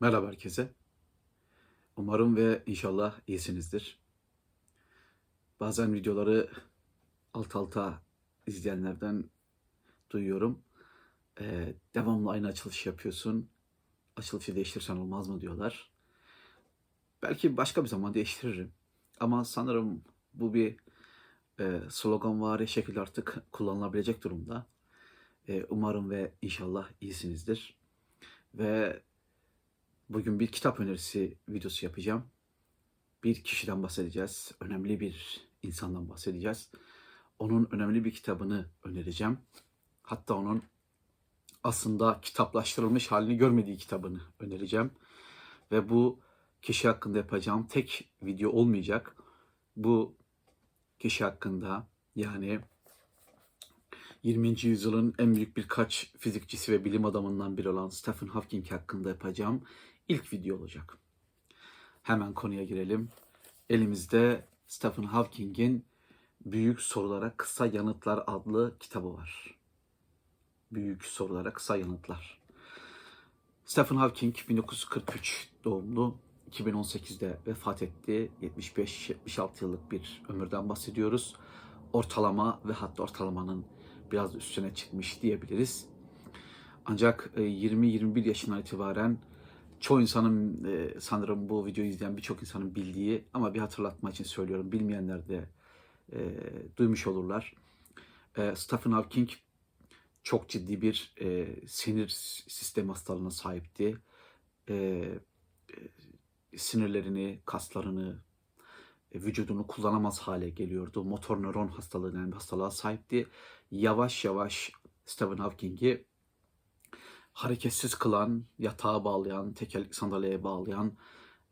Merhaba herkese. Umarım ve inşallah iyisinizdir. Bazen videoları alt alta izleyenlerden duyuyorum. Ee, devamlı aynı açılış yapıyorsun. Açılışı değiştirsen olmaz mı diyorlar. Belki başka bir zaman değiştiririm. Ama sanırım bu bir e, slogan var şekilde artık kullanılabilecek durumda. E, umarım ve inşallah iyisinizdir. Ve Bugün bir kitap önerisi videosu yapacağım. Bir kişiden bahsedeceğiz. Önemli bir insandan bahsedeceğiz. Onun önemli bir kitabını önereceğim. Hatta onun aslında kitaplaştırılmış halini görmediği kitabını önereceğim. Ve bu kişi hakkında yapacağım tek video olmayacak. Bu kişi hakkında yani 20. yüzyılın en büyük birkaç fizikçisi ve bilim adamından biri olan Stephen Hawking hakkında yapacağım ilk video olacak. Hemen konuya girelim. Elimizde Stephen Hawking'in Büyük Sorulara Kısa Yanıtlar adlı kitabı var. Büyük Sorulara Kısa Yanıtlar. Stephen Hawking 1943 doğumlu. 2018'de vefat etti. 75-76 yıllık bir ömürden bahsediyoruz. Ortalama ve hatta ortalamanın biraz üstüne çıkmış diyebiliriz. Ancak 20-21 e, yaşından itibaren çoğu insanın e, sanırım bu videoyu izleyen birçok insanın bildiği ama bir hatırlatma için söylüyorum. Bilmeyenler de e, duymuş olurlar. E, Stephen Hawking çok ciddi bir e, sinir sistemi hastalığına sahipti. E, e, sinirlerini, kaslarını, e, vücudunu kullanamaz hale geliyordu. Motor nöron hastalığı denen bir hastalığa sahipti. Yavaş yavaş Stephen Hawking'i hareketsiz kılan, yatağa bağlayan, tekerlekli sandalyeye bağlayan,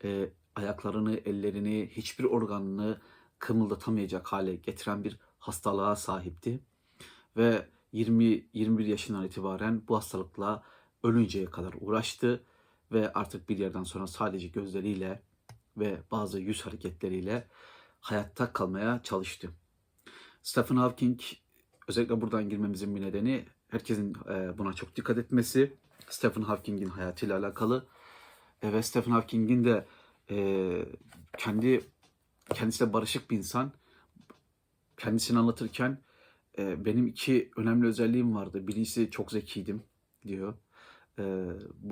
e, ayaklarını, ellerini, hiçbir organını kımıldatamayacak hale getiren bir hastalığa sahipti. Ve 20-21 yaşından itibaren bu hastalıkla ölünceye kadar uğraştı ve artık bir yerden sonra sadece gözleriyle ve bazı yüz hareketleriyle hayatta kalmaya çalıştı. Stephen Hawking özellikle buradan girmemizin bir nedeni herkesin e, buna çok dikkat etmesi. Stephen Hawking'in hayatıyla alakalı e, ve Stephen Hawking'in de e, kendi kendisiyle barışık bir insan. Kendisini anlatırken benim iki önemli özelliğim vardı. Birincisi çok zekiydim diyor.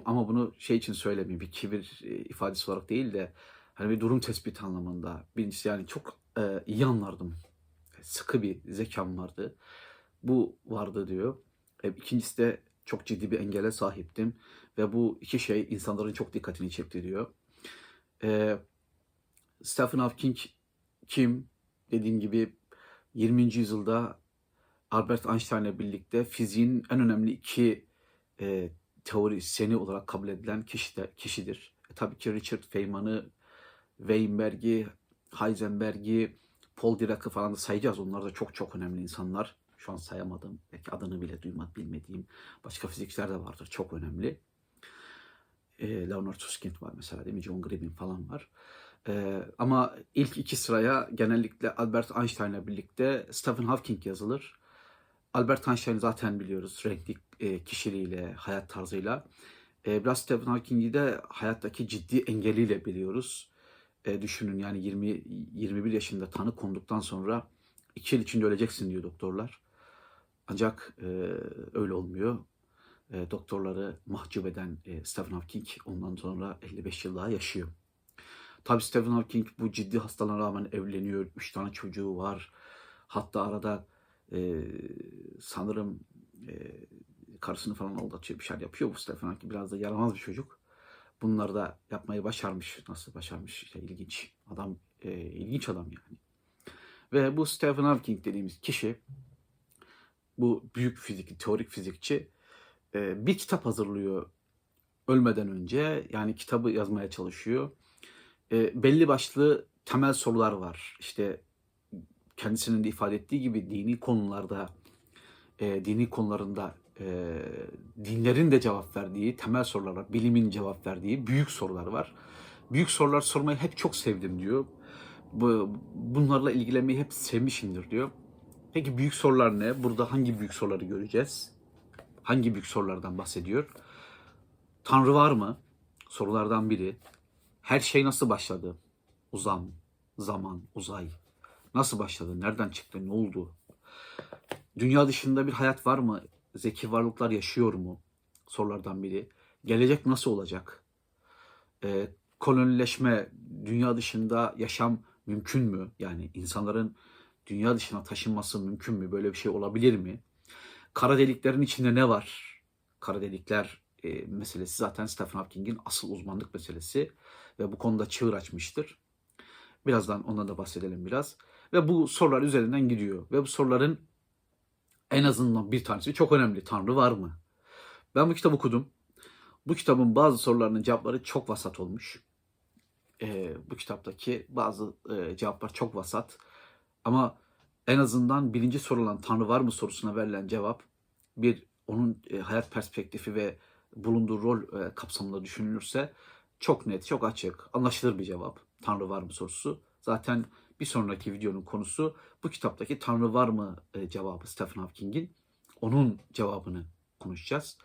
ama bunu şey için söylemiyor. Bir kibir ifadesi olarak değil de hani bir durum tespiti anlamında. Birincisi yani çok iyi anlardım. Sıkı bir zekam vardı. Bu vardı diyor. E, ikincisi de çok ciddi bir engele sahiptim. Ve bu iki şey insanların çok dikkatini çekti diyor. E, Stephen Hawking kim? Dediğim gibi 20. yüzyılda Albert Einstein'la birlikte fiziğin en önemli iki e, teorisyeni olarak kabul edilen kişi de, kişidir. E, tabii ki Richard Feynman'ı, Weinberg'i, Heisenberg'i, Paul Dirac'ı falan da sayacağız. Onlar da çok çok önemli insanlar şu an sayamadım. Belki adını bile duymak bilmediğim başka fizikçiler de vardır. Çok önemli. E, Leonard Susskind var mesela değil mi? John Grebin falan var. E, ama ilk iki sıraya genellikle Albert Einstein'la birlikte Stephen Hawking yazılır. Albert Einstein zaten biliyoruz renkli e, kişiliğiyle, hayat tarzıyla. E, biraz Stephen Hawking'i de hayattaki ciddi engeliyle biliyoruz. E, düşünün yani 20 21 yaşında tanı konduktan sonra 2 yıl içinde öleceksin diyor doktorlar. Ancak e, öyle olmuyor. E, doktorları mahcup eden e, Stephen Hawking ondan sonra 55 yıl daha yaşıyor. Tabi Stephen Hawking bu ciddi hastalığına rağmen evleniyor. Üç tane çocuğu var. Hatta arada e, sanırım e, karısını falan aldatıyor bir şeyler yapıyor bu Stephen Hawking. Biraz da yaramaz bir çocuk. Bunları da yapmayı başarmış. Nasıl başarmış? İşte ilginç. Adam e, ilginç adam yani. Ve bu Stephen Hawking dediğimiz kişi bu büyük fizik, teorik fizikçi e, bir kitap hazırlıyor ölmeden önce. Yani kitabı yazmaya çalışıyor. E, belli başlı temel sorular var. İşte kendisinin de ifade ettiği gibi dini konularda, e, dini konularında e, dinlerin de cevap verdiği temel sorular var. Bilimin cevap verdiği büyük sorular var. Büyük sorular sormayı hep çok sevdim diyor. Bu, bunlarla ilgilenmeyi hep sevmişimdir diyor. Peki büyük sorular ne? Burada hangi büyük soruları göreceğiz? Hangi büyük sorulardan bahsediyor? Tanrı var mı? sorulardan biri. Her şey nasıl başladı? Uzam, zaman, uzay. Nasıl başladı? Nereden çıktı? Ne oldu? Dünya dışında bir hayat var mı? Zeki varlıklar yaşıyor mu? Sorulardan biri. Gelecek nasıl olacak? Ee, kolonileşme, dünya dışında yaşam mümkün mü? Yani insanların dünya dışına taşınması mümkün mü? Böyle bir şey olabilir mi? Kara deliklerin içinde ne var? Kara delikler e, meselesi zaten Stephen Hawking'in asıl uzmanlık meselesi ve bu konuda çığır açmıştır. Birazdan ondan da bahsedelim biraz. Ve bu sorular üzerinden gidiyor. Ve bu soruların en azından bir tanesi çok önemli. Tanrı var mı? Ben bu kitabı okudum. Bu kitabın bazı sorularının cevapları çok vasat olmuş. Ee, bu kitaptaki bazı e, cevaplar çok vasat. Ama en azından birinci sorulan Tanrı var mı sorusuna verilen cevap bir onun e, hayat perspektifi ve bulunduğu rol e, kapsamında düşünülürse çok net, çok açık, anlaşılır bir cevap. Tanrı var mı sorusu. Zaten bir sonraki videonun konusu bu kitaptaki Tanrı var mı e, cevabı Stephen Hawking'in. Onun cevabını konuşacağız.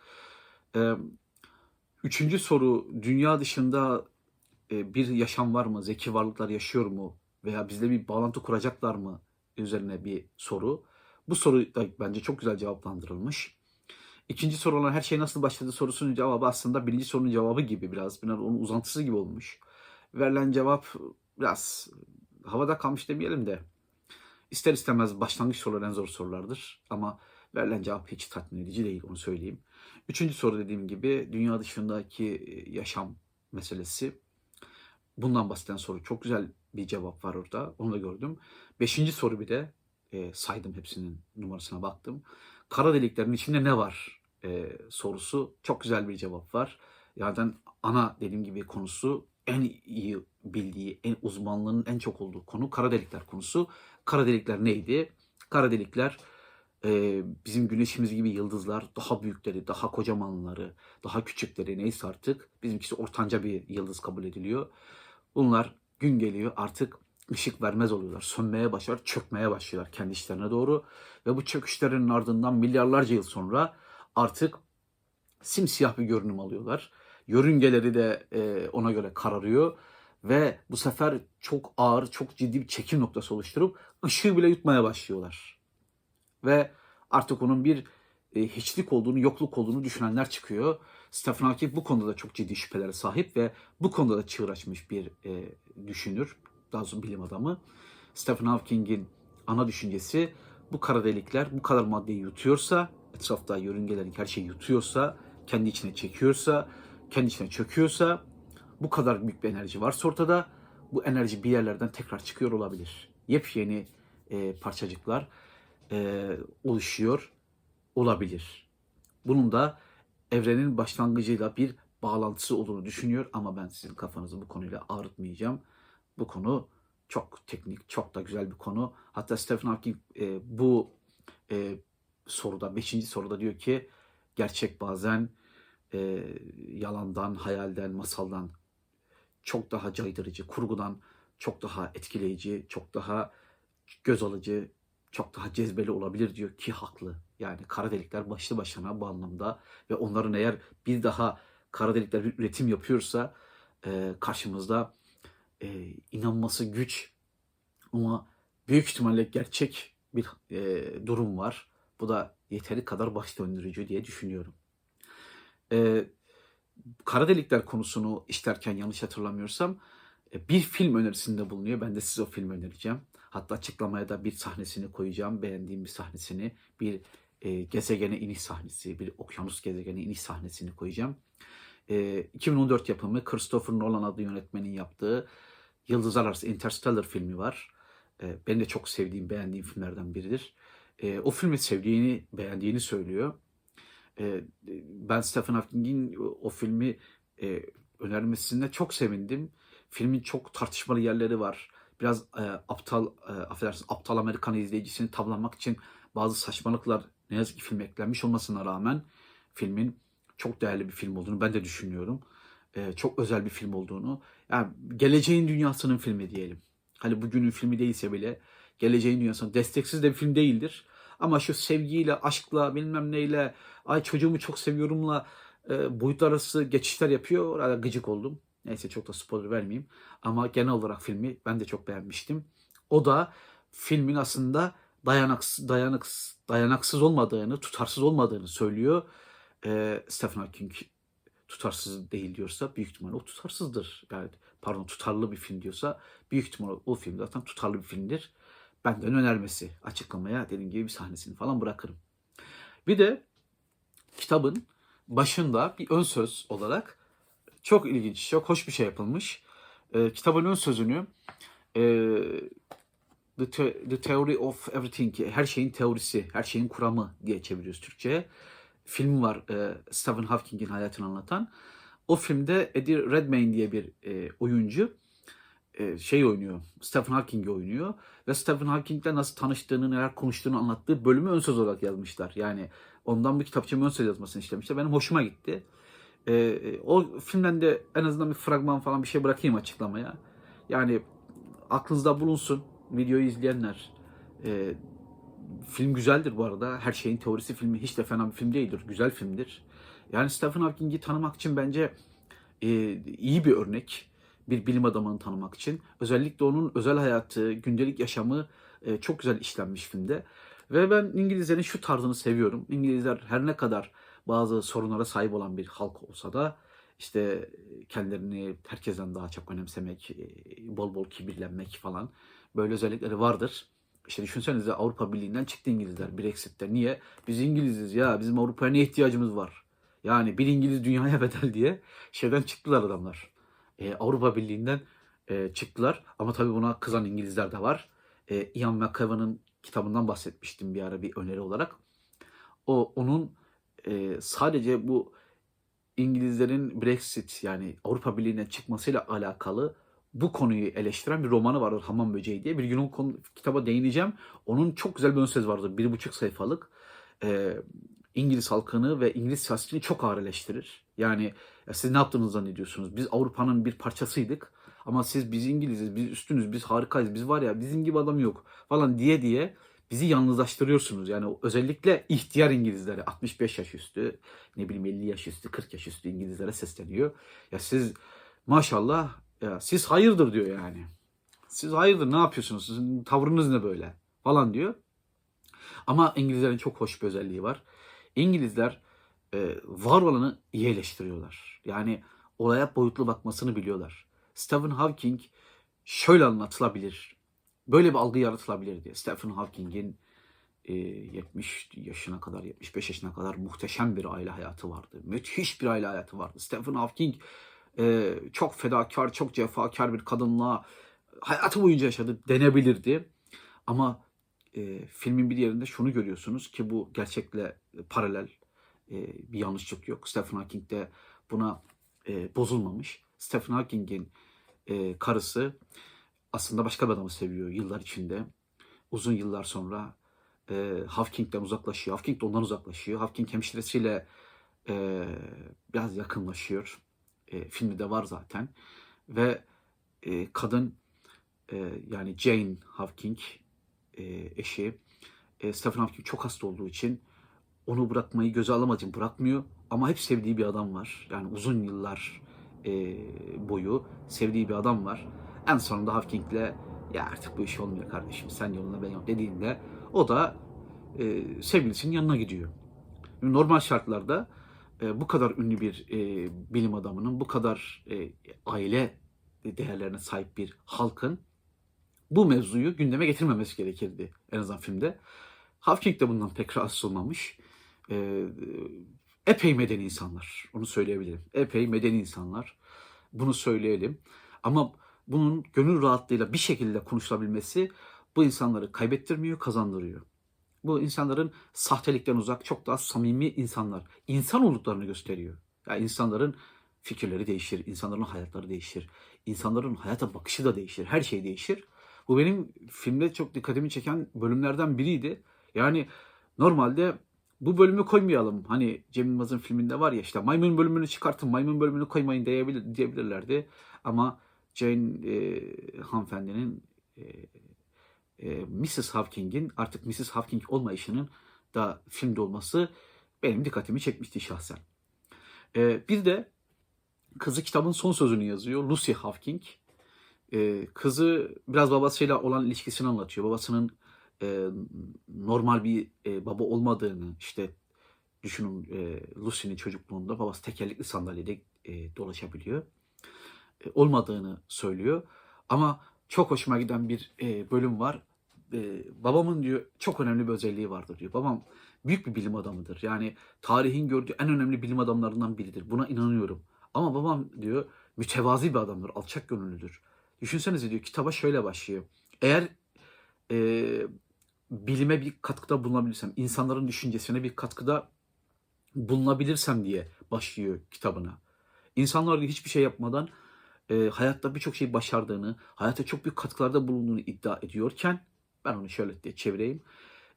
Üçüncü soru, dünya dışında bir yaşam var mı? Zeki varlıklar yaşıyor mu? Veya bizle bir bağlantı kuracaklar mı? Üzerine bir soru. Bu soru da bence çok güzel cevaplandırılmış. İkinci soru olan her şey nasıl başladı sorusunun cevabı aslında birinci sorunun cevabı gibi biraz. Biraz onun uzantısı gibi olmuş. Verilen cevap biraz havada kalmış demeyelim de ister istemez başlangıç soruları en zor sorulardır. Ama verilen cevap hiç tatmin edici değil onu söyleyeyim. Üçüncü soru dediğim gibi dünya dışındaki yaşam meselesi. Bundan bahseden soru çok güzel bir cevap var orada. Onu da gördüm. Beşinci soru bir de e, saydım hepsinin numarasına baktım. Kara deliklerin içinde ne var e, sorusu çok güzel bir cevap var. Yani ana dediğim gibi konusu en iyi bildiği, en uzmanlığının en çok olduğu konu kara delikler konusu. Kara delikler neydi? Kara delikler e, bizim güneşimiz gibi yıldızlar daha büyükleri, daha kocamanları, daha küçükleri neyse artık bizimkisi ortanca bir yıldız kabul ediliyor. Bunlar gün geliyor artık ışık vermez oluyorlar. Sönmeye başlar, çökmeye başlıyorlar kendi işlerine doğru. Ve bu çöküşlerin ardından milyarlarca yıl sonra artık simsiyah bir görünüm alıyorlar. Yörüngeleri de e, ona göre kararıyor. Ve bu sefer çok ağır, çok ciddi bir çekim noktası oluşturup ışığı bile yutmaya başlıyorlar. Ve artık onun bir e, hiçlik olduğunu, yokluk olduğunu düşünenler çıkıyor. Stephen Hawking bu konuda da çok ciddi şüphelere sahip ve bu konuda da çığır açmış bir e, düşünür, daha doğrusu bilim adamı. Stephen Hawking'in ana düşüncesi bu kara delikler bu kadar maddeyi yutuyorsa, etrafta yörüngelerin her şeyi yutuyorsa, kendi içine çekiyorsa, kendi içine çöküyorsa, bu kadar büyük bir enerji varsa ortada, bu enerji bir yerlerden tekrar çıkıyor olabilir. Yepyeni e, parçacıklar e, oluşuyor olabilir. Bunun da evrenin başlangıcıyla bir bağlantısı olduğunu düşünüyor ama ben sizin kafanızı bu konuyla ağrıtmayacağım. Bu konu çok teknik, çok da güzel bir konu. Hatta Stephen Hawking e, bu e, soruda, beşinci soruda diyor ki gerçek bazen e, yalandan, hayalden, masaldan çok daha caydırıcı, kurgudan çok daha etkileyici, çok daha göz alıcı, çok daha cezbeli olabilir diyor ki haklı. Yani kara delikler başlı başına bu anlamda ve onların eğer bir daha kara delikler bir üretim yapıyorsa e, karşımızda e, inanması güç ama büyük ihtimalle gerçek bir e, durum var. Bu da yeteri kadar baş döndürücü diye düşünüyorum. E, kara delikler konusunu işlerken yanlış hatırlamıyorsam e, bir film önerisinde bulunuyor. Ben de size o filmi önereceğim. Hatta açıklamaya da bir sahnesini koyacağım. Beğendiğim bir sahnesini. Bir e, gezegene iniş sahnesi, bir okyanus gezegene iniş sahnesini koyacağım. E, 2014 yapımı Christopher Nolan adlı yönetmenin yaptığı Yıldızlar Arası Interstellar filmi var. E, benim de çok sevdiğim, beğendiğim filmlerden biridir. E, o filmi sevdiğini, beğendiğini söylüyor. E, ben Stephen Hawking'in o filmi e, önermesine çok sevindim. Filmin çok tartışmalı yerleri var. Biraz e, aptal, e, affedersiniz, aptal Amerikan izleyicisini tavlamak için bazı saçmalıklar ne yazık ki filme eklenmiş olmasına rağmen filmin çok değerli bir film olduğunu ben de düşünüyorum. E, çok özel bir film olduğunu. Yani geleceğin dünyasının filmi diyelim. Hani bugünün filmi değilse bile geleceğin dünyasının desteksiz de bir film değildir. Ama şu sevgiyle, aşkla, bilmem neyle, ay çocuğumu çok seviyorumla e, boyutlar arası geçişler yapıyor. Orada gıcık oldum. Neyse çok da spoiler vermeyeyim. Ama genel olarak filmi ben de çok beğenmiştim. O da filmin aslında dayanaksız, dayanıksız, dayanaksız olmadığını, tutarsız olmadığını söylüyor. E, Stephen Hawking tutarsız değil diyorsa büyük ihtimalle o tutarsızdır. Yani pardon tutarlı bir film diyorsa büyük ihtimalle o film zaten tutarlı bir filmdir. Benden önermesi açıklamaya dediğim gibi bir sahnesini falan bırakırım. Bir de kitabın başında bir ön söz olarak çok ilginç, çok hoş bir şey yapılmış. Ee, kitabın ön sözünü e, the, The- The Theory of Everything, her şeyin teorisi, her şeyin kuramı diye çeviriyoruz Türkçe'ye. Film var e, Stephen Hawking'in hayatını anlatan. O filmde Eddie Redmayne diye bir e, oyuncu e, şey oynuyor, Stephen Hawking'i oynuyor. Ve Stephen Hawking'le nasıl tanıştığını, neler konuştuğunu anlattığı bölümü ön söz olarak yazmışlar. Yani ondan bir kitapçı ön söz yazmasını istemişler. Benim hoşuma gitti. E, e, o filmden de en azından bir fragman falan bir şey bırakayım açıklamaya. Yani aklınızda bulunsun videoyu izleyenler. E, film güzeldir bu arada. Her şeyin teorisi filmi hiç de fena bir film değildir. Güzel filmdir. Yani Stephen Hawking'i tanımak için bence e, iyi bir örnek. Bir bilim adamını tanımak için. Özellikle onun özel hayatı, gündelik yaşamı e, çok güzel işlenmiş filmde. Ve ben İngilizlerin şu tarzını seviyorum. İngilizler her ne kadar bazı sorunlara sahip olan bir halk olsa da işte kendilerini herkesten daha çok önemsemek, e, bol bol kibirlenmek falan böyle özellikleri vardır. İşte düşünsenize Avrupa Birliği'nden çıktı İngilizler Brexit'te. Niye? Biz İngiliziz ya bizim Avrupa'ya ne ihtiyacımız var? Yani bir İngiliz dünyaya bedel diye şeyden çıktılar adamlar. E, Avrupa Birliği'nden e, çıktılar. Ama tabii buna kızan İngilizler de var. E, Ian McEwan'ın kitabından bahsetmiştim bir ara bir öneri olarak. O onun e, sadece bu İngilizlerin Brexit yani Avrupa Birliği'ne çıkmasıyla alakalı bu konuyu eleştiren bir romanı vardır Hamam Böceği diye. Bir gün o konu, kitaba değineceğim. Onun çok güzel bir ön söz vardır. Bir buçuk sayfalık. Ee, İngiliz halkını ve İngiliz siyasetini çok ağır eleştirir. Yani ya siz ne yaptığınızı zannediyorsunuz? Biz Avrupa'nın bir parçasıydık. Ama siz biz İngiliziz, biz üstünüz, biz harikayız, biz var ya bizim gibi adam yok falan diye diye bizi yalnızlaştırıyorsunuz. Yani özellikle ihtiyar İngilizlere 65 yaş üstü, ne bileyim 50 yaş üstü, 40 yaş üstü İngilizlere sesleniyor. Ya siz maşallah ya siz hayırdır diyor yani. Siz hayırdır ne yapıyorsunuz? Sizin tavrınız ne böyle? Falan diyor. Ama İngilizlerin çok hoş bir özelliği var. İngilizler e, var olanı iyi eleştiriyorlar. Yani olaya boyutlu bakmasını biliyorlar. Stephen Hawking şöyle anlatılabilir. Böyle bir algı yaratılabilir diye. Stephen Hawking'in e, 70 yaşına kadar, 75 yaşına kadar muhteşem bir aile hayatı vardı. Müthiş bir aile hayatı vardı. Stephen Hawking e, çok fedakar, çok cefakar bir kadınla hayatı boyunca yaşadı denebilirdi. Ama e, filmin bir yerinde şunu görüyorsunuz ki bu gerçekle paralel e, bir yanlışlık yok. Stephen Hawking de buna e, bozulmamış. Stephen Hawking'in e, karısı aslında başka bir adamı seviyor yıllar içinde. Uzun yıllar sonra e, Hawking'den uzaklaşıyor. Hawking de ondan uzaklaşıyor. Hawking hemşiresiyle e, biraz yakınlaşıyor. E, filmi de var zaten. Ve e, kadın e, yani Jane Hawking e, eşi e, Stephen Hawking çok hasta olduğu için onu bırakmayı göze alamadığı için bırakmıyor. Ama hep sevdiği bir adam var. Yani uzun yıllar e, boyu sevdiği bir adam var. En sonunda Hawking'le ya artık bu iş olmuyor kardeşim sen yoluna ben yoluna dediğinde o da e, sevgilisinin yanına gidiyor. Normal şartlarda bu kadar ünlü bir e, bilim adamının, bu kadar e, aile değerlerine sahip bir halkın bu mevzuyu gündeme getirmemesi gerekirdi en azından filmde. Hawking de bundan pek rahatsız olmamış. E, epey medeni insanlar, onu söyleyebilirim. Epey medeni insanlar, bunu söyleyelim. Ama bunun gönül rahatlığıyla bir şekilde konuşulabilmesi bu insanları kaybettirmiyor, kazandırıyor. Bu insanların sahtelikten uzak, çok daha samimi insanlar. İnsan olduklarını gösteriyor. Yani insanların fikirleri değişir, insanların hayatları değişir, insanların hayata bakışı da değişir, her şey değişir. Bu benim filmde çok dikkatimi çeken bölümlerden biriydi. Yani normalde bu bölümü koymayalım. Hani Cem Yılmaz'ın filminde var ya işte maymun bölümünü çıkartın, maymun bölümünü koymayın diyebilir, diyebilirlerdi. Ama Jane e, hanımefendinin e, e, Mrs. Hawking'in artık Mrs. Hawking olmayışının da filmde olması benim dikkatimi çekmişti şahsen. E, bir de kızı kitabın son sözünü yazıyor. Lucy Hawking. E, kızı biraz babasıyla olan ilişkisini anlatıyor. Babasının normal bir baba olmadığını işte düşünün Lucy'nin çocukluğunda babası tekerlekli sandalyede dolaşabiliyor. Olmadığını söylüyor. Ama çok hoşuma giden bir bölüm var. E, babamın diyor çok önemli bir özelliği vardır diyor. Babam büyük bir bilim adamıdır. Yani tarihin gördüğü en önemli bilim adamlarından biridir. Buna inanıyorum. Ama babam diyor mütevazi bir adamdır, alçak gönüllüdür. Düşünsenize diyor kitaba şöyle başlıyor. Eğer e, bilime bir katkıda bulunabilirsem, insanların düşüncesine bir katkıda bulunabilirsem diye başlıyor kitabına. İnsanlar hiçbir şey yapmadan e, hayatta birçok şey başardığını, hayata çok büyük katkılarda bulunduğunu iddia ediyorken ben onu şöyle diye çevireyim.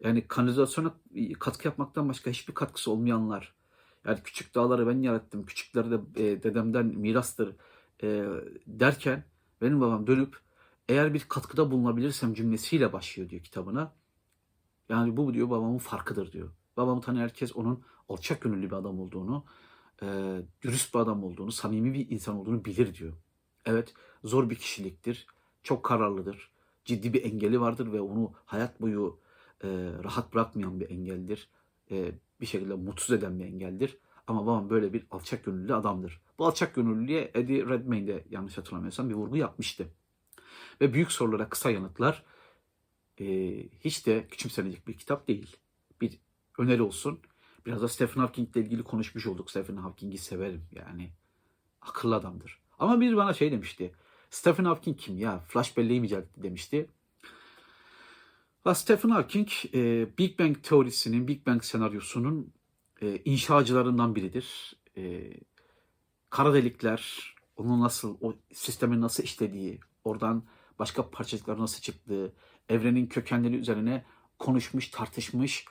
Yani kanalizasyona katkı yapmaktan başka hiçbir katkısı olmayanlar. Yani küçük dağları ben yarattım, küçükleri de e, dedemden mirastır e, derken benim babam dönüp eğer bir katkıda bulunabilirsem cümlesiyle başlıyor diyor kitabına. Yani bu diyor babamın farkıdır diyor. Babamı tanıyan herkes onun alçak gönüllü bir adam olduğunu, e, dürüst bir adam olduğunu, samimi bir insan olduğunu bilir diyor. Evet zor bir kişiliktir, çok kararlıdır, ciddi bir engeli vardır ve onu hayat boyu e, rahat bırakmayan bir engeldir. E, bir şekilde mutsuz eden bir engeldir. Ama babam böyle bir alçak gönüllü adamdır. Bu alçak gönüllülüğe Eddie Redmayne de yanlış hatırlamıyorsam bir vurgu yapmıştı. Ve büyük sorulara kısa yanıtlar e, hiç de küçümsenecek bir kitap değil. Bir öneri olsun. Biraz da Stephen Hawking ile ilgili konuşmuş olduk. Stephen Hawking'i severim yani. Akıllı adamdır. Ama bir bana şey demişti. Stephen Hawking kim ya? Flash belleği mi demişti. Stephen Hawking e, Big Bang teorisinin, Big Bang senaryosunun e, inşacılarından biridir. E, kara delikler, onun nasıl, o sistemin nasıl işlediği, oradan başka parçacıklar nasıl çıktığı, evrenin kökenleri üzerine konuşmuş, tartışmış,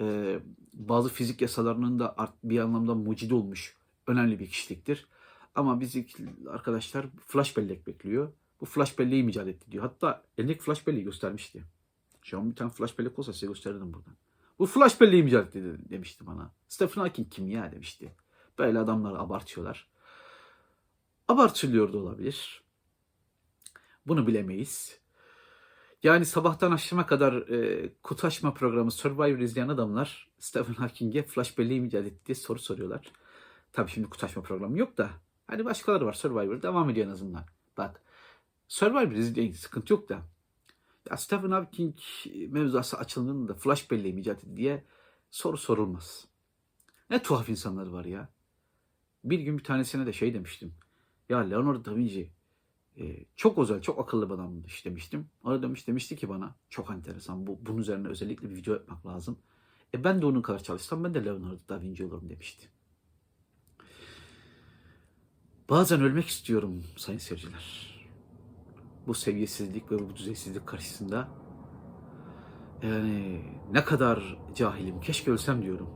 e, bazı fizik yasalarının da bir anlamda mucidi olmuş önemli bir kişiliktir. Ama bizi arkadaşlar flash bellek bekliyor. Bu flash belleği icat etti diyor. Hatta elindeki flash belleği göstermişti. An bir tane flash bellek olsa size gösterirdim buradan. Bu flash belleği icat etti demişti bana. Stephen Hawking kim ya demişti. Böyle adamlar abartıyorlar. Abartılıyor da olabilir. Bunu bilemeyiz. Yani sabahtan akşama kadar e, kutu programı Survivor izleyen adamlar Stephen Hawking'e flash belleği mi icat etti diye soru soruyorlar. Tabii şimdi kutu programı yok da hani başkaları var Survivor devam ediyor en azından. Bak Survivor izleyin sıkıntı yok da ya Stephen Hawking mevzuası açıldığında flash belleği mi icat diye soru sorulmaz. Ne tuhaf insanlar var ya. Bir gün bir tanesine de şey demiştim. Ya Leonardo da Vinci e, çok özel, çok akıllı bir adammış demiştim. O da demiş, demişti ki bana çok enteresan bu, bunun üzerine özellikle bir video yapmak lazım. E ben de onun kadar çalışsam ben de Leonardo da Vinci olurum demişti. Bazen ölmek istiyorum sayın seyirciler. Bu seviyesizlik ve bu düzeysizlik karşısında yani ne kadar cahilim. Keşke ölsem diyorum.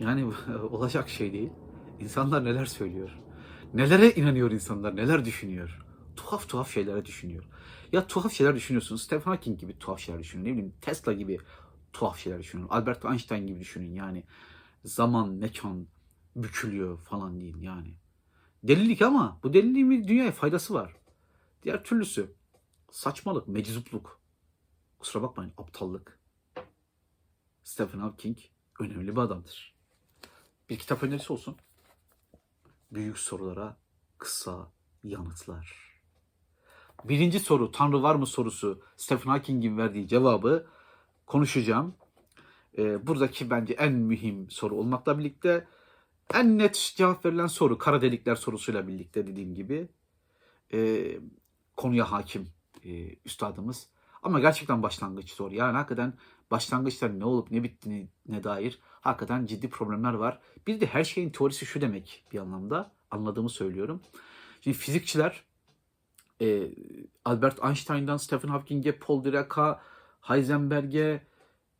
Yani olacak şey değil. İnsanlar neler söylüyor. Nelere inanıyor insanlar, neler düşünüyor. Tuhaf tuhaf şeylere düşünüyor. Ya tuhaf şeyler düşünüyorsunuz. Stephen Hawking gibi tuhaf şeyler düşünün. Ne bileyim Tesla gibi tuhaf şeyler düşünün. Albert Einstein gibi düşünün. Yani zaman, mekan bükülüyor falan deyin yani. Delilik ama bu deliliğin dünyaya faydası var. Diğer türlüsü saçmalık, meczupluk. Kusura bakmayın aptallık. Stephen Hawking önemli bir adamdır. Bir kitap önerisi olsun. Büyük sorulara kısa yanıtlar. Birinci soru Tanrı var mı sorusu Stephen Hawking'in verdiği cevabı konuşacağım. Ee, buradaki bence en mühim soru olmakla birlikte en net cevap verilen soru kara delikler sorusuyla birlikte dediğim gibi Ee, konuya hakim e, üstadımız. Ama gerçekten başlangıç zor. Yani hakikaten başlangıçta ne olup ne bittiğine ne dair hakikaten ciddi problemler var. Bir de her şeyin teorisi şu demek bir anlamda anladığımı söylüyorum. Şimdi fizikçiler e, Albert Einstein'dan Stephen Hawking'e, Paul Dirac'a, Heisenberg'e,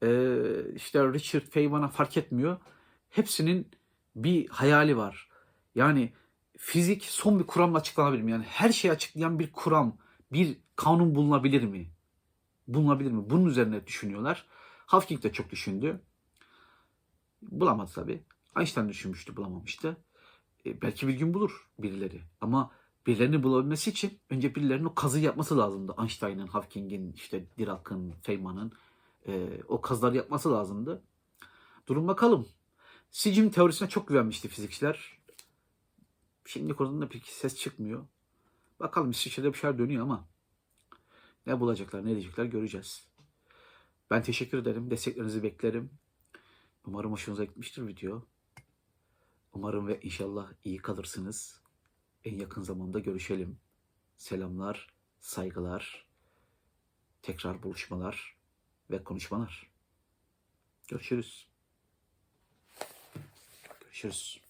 e, işte Richard Feynman'a fark etmiyor. Hepsinin bir hayali var. Yani fizik son bir kuramla açıklanabilir mi? Yani her şeyi açıklayan bir kuram, bir kanun bulunabilir mi? Bulunabilir mi? Bunun üzerine düşünüyorlar. Hawking de çok düşündü. Bulamadı tabii. Einstein düşünmüştü, bulamamıştı. E, belki bir gün bulur birileri. Ama birilerini bulabilmesi için önce birilerinin o kazı yapması lazımdı. Einstein'ın, Hawking'in, işte Dirac'ın, Feynman'ın e, o kazıları yapması lazımdı. Durun bakalım. Sicim teorisine çok güvenmişti fizikçiler. Şimdi konusunda pek ses çıkmıyor. Bakalım İsviçre'de bir şeyler dönüyor ama ne bulacaklar, ne diyecekler göreceğiz. Ben teşekkür ederim. Desteklerinizi beklerim. Umarım hoşunuza gitmiştir video. Umarım ve inşallah iyi kalırsınız. En yakın zamanda görüşelim. Selamlar, saygılar, tekrar buluşmalar ve konuşmalar. Görüşürüz. Görüşürüz.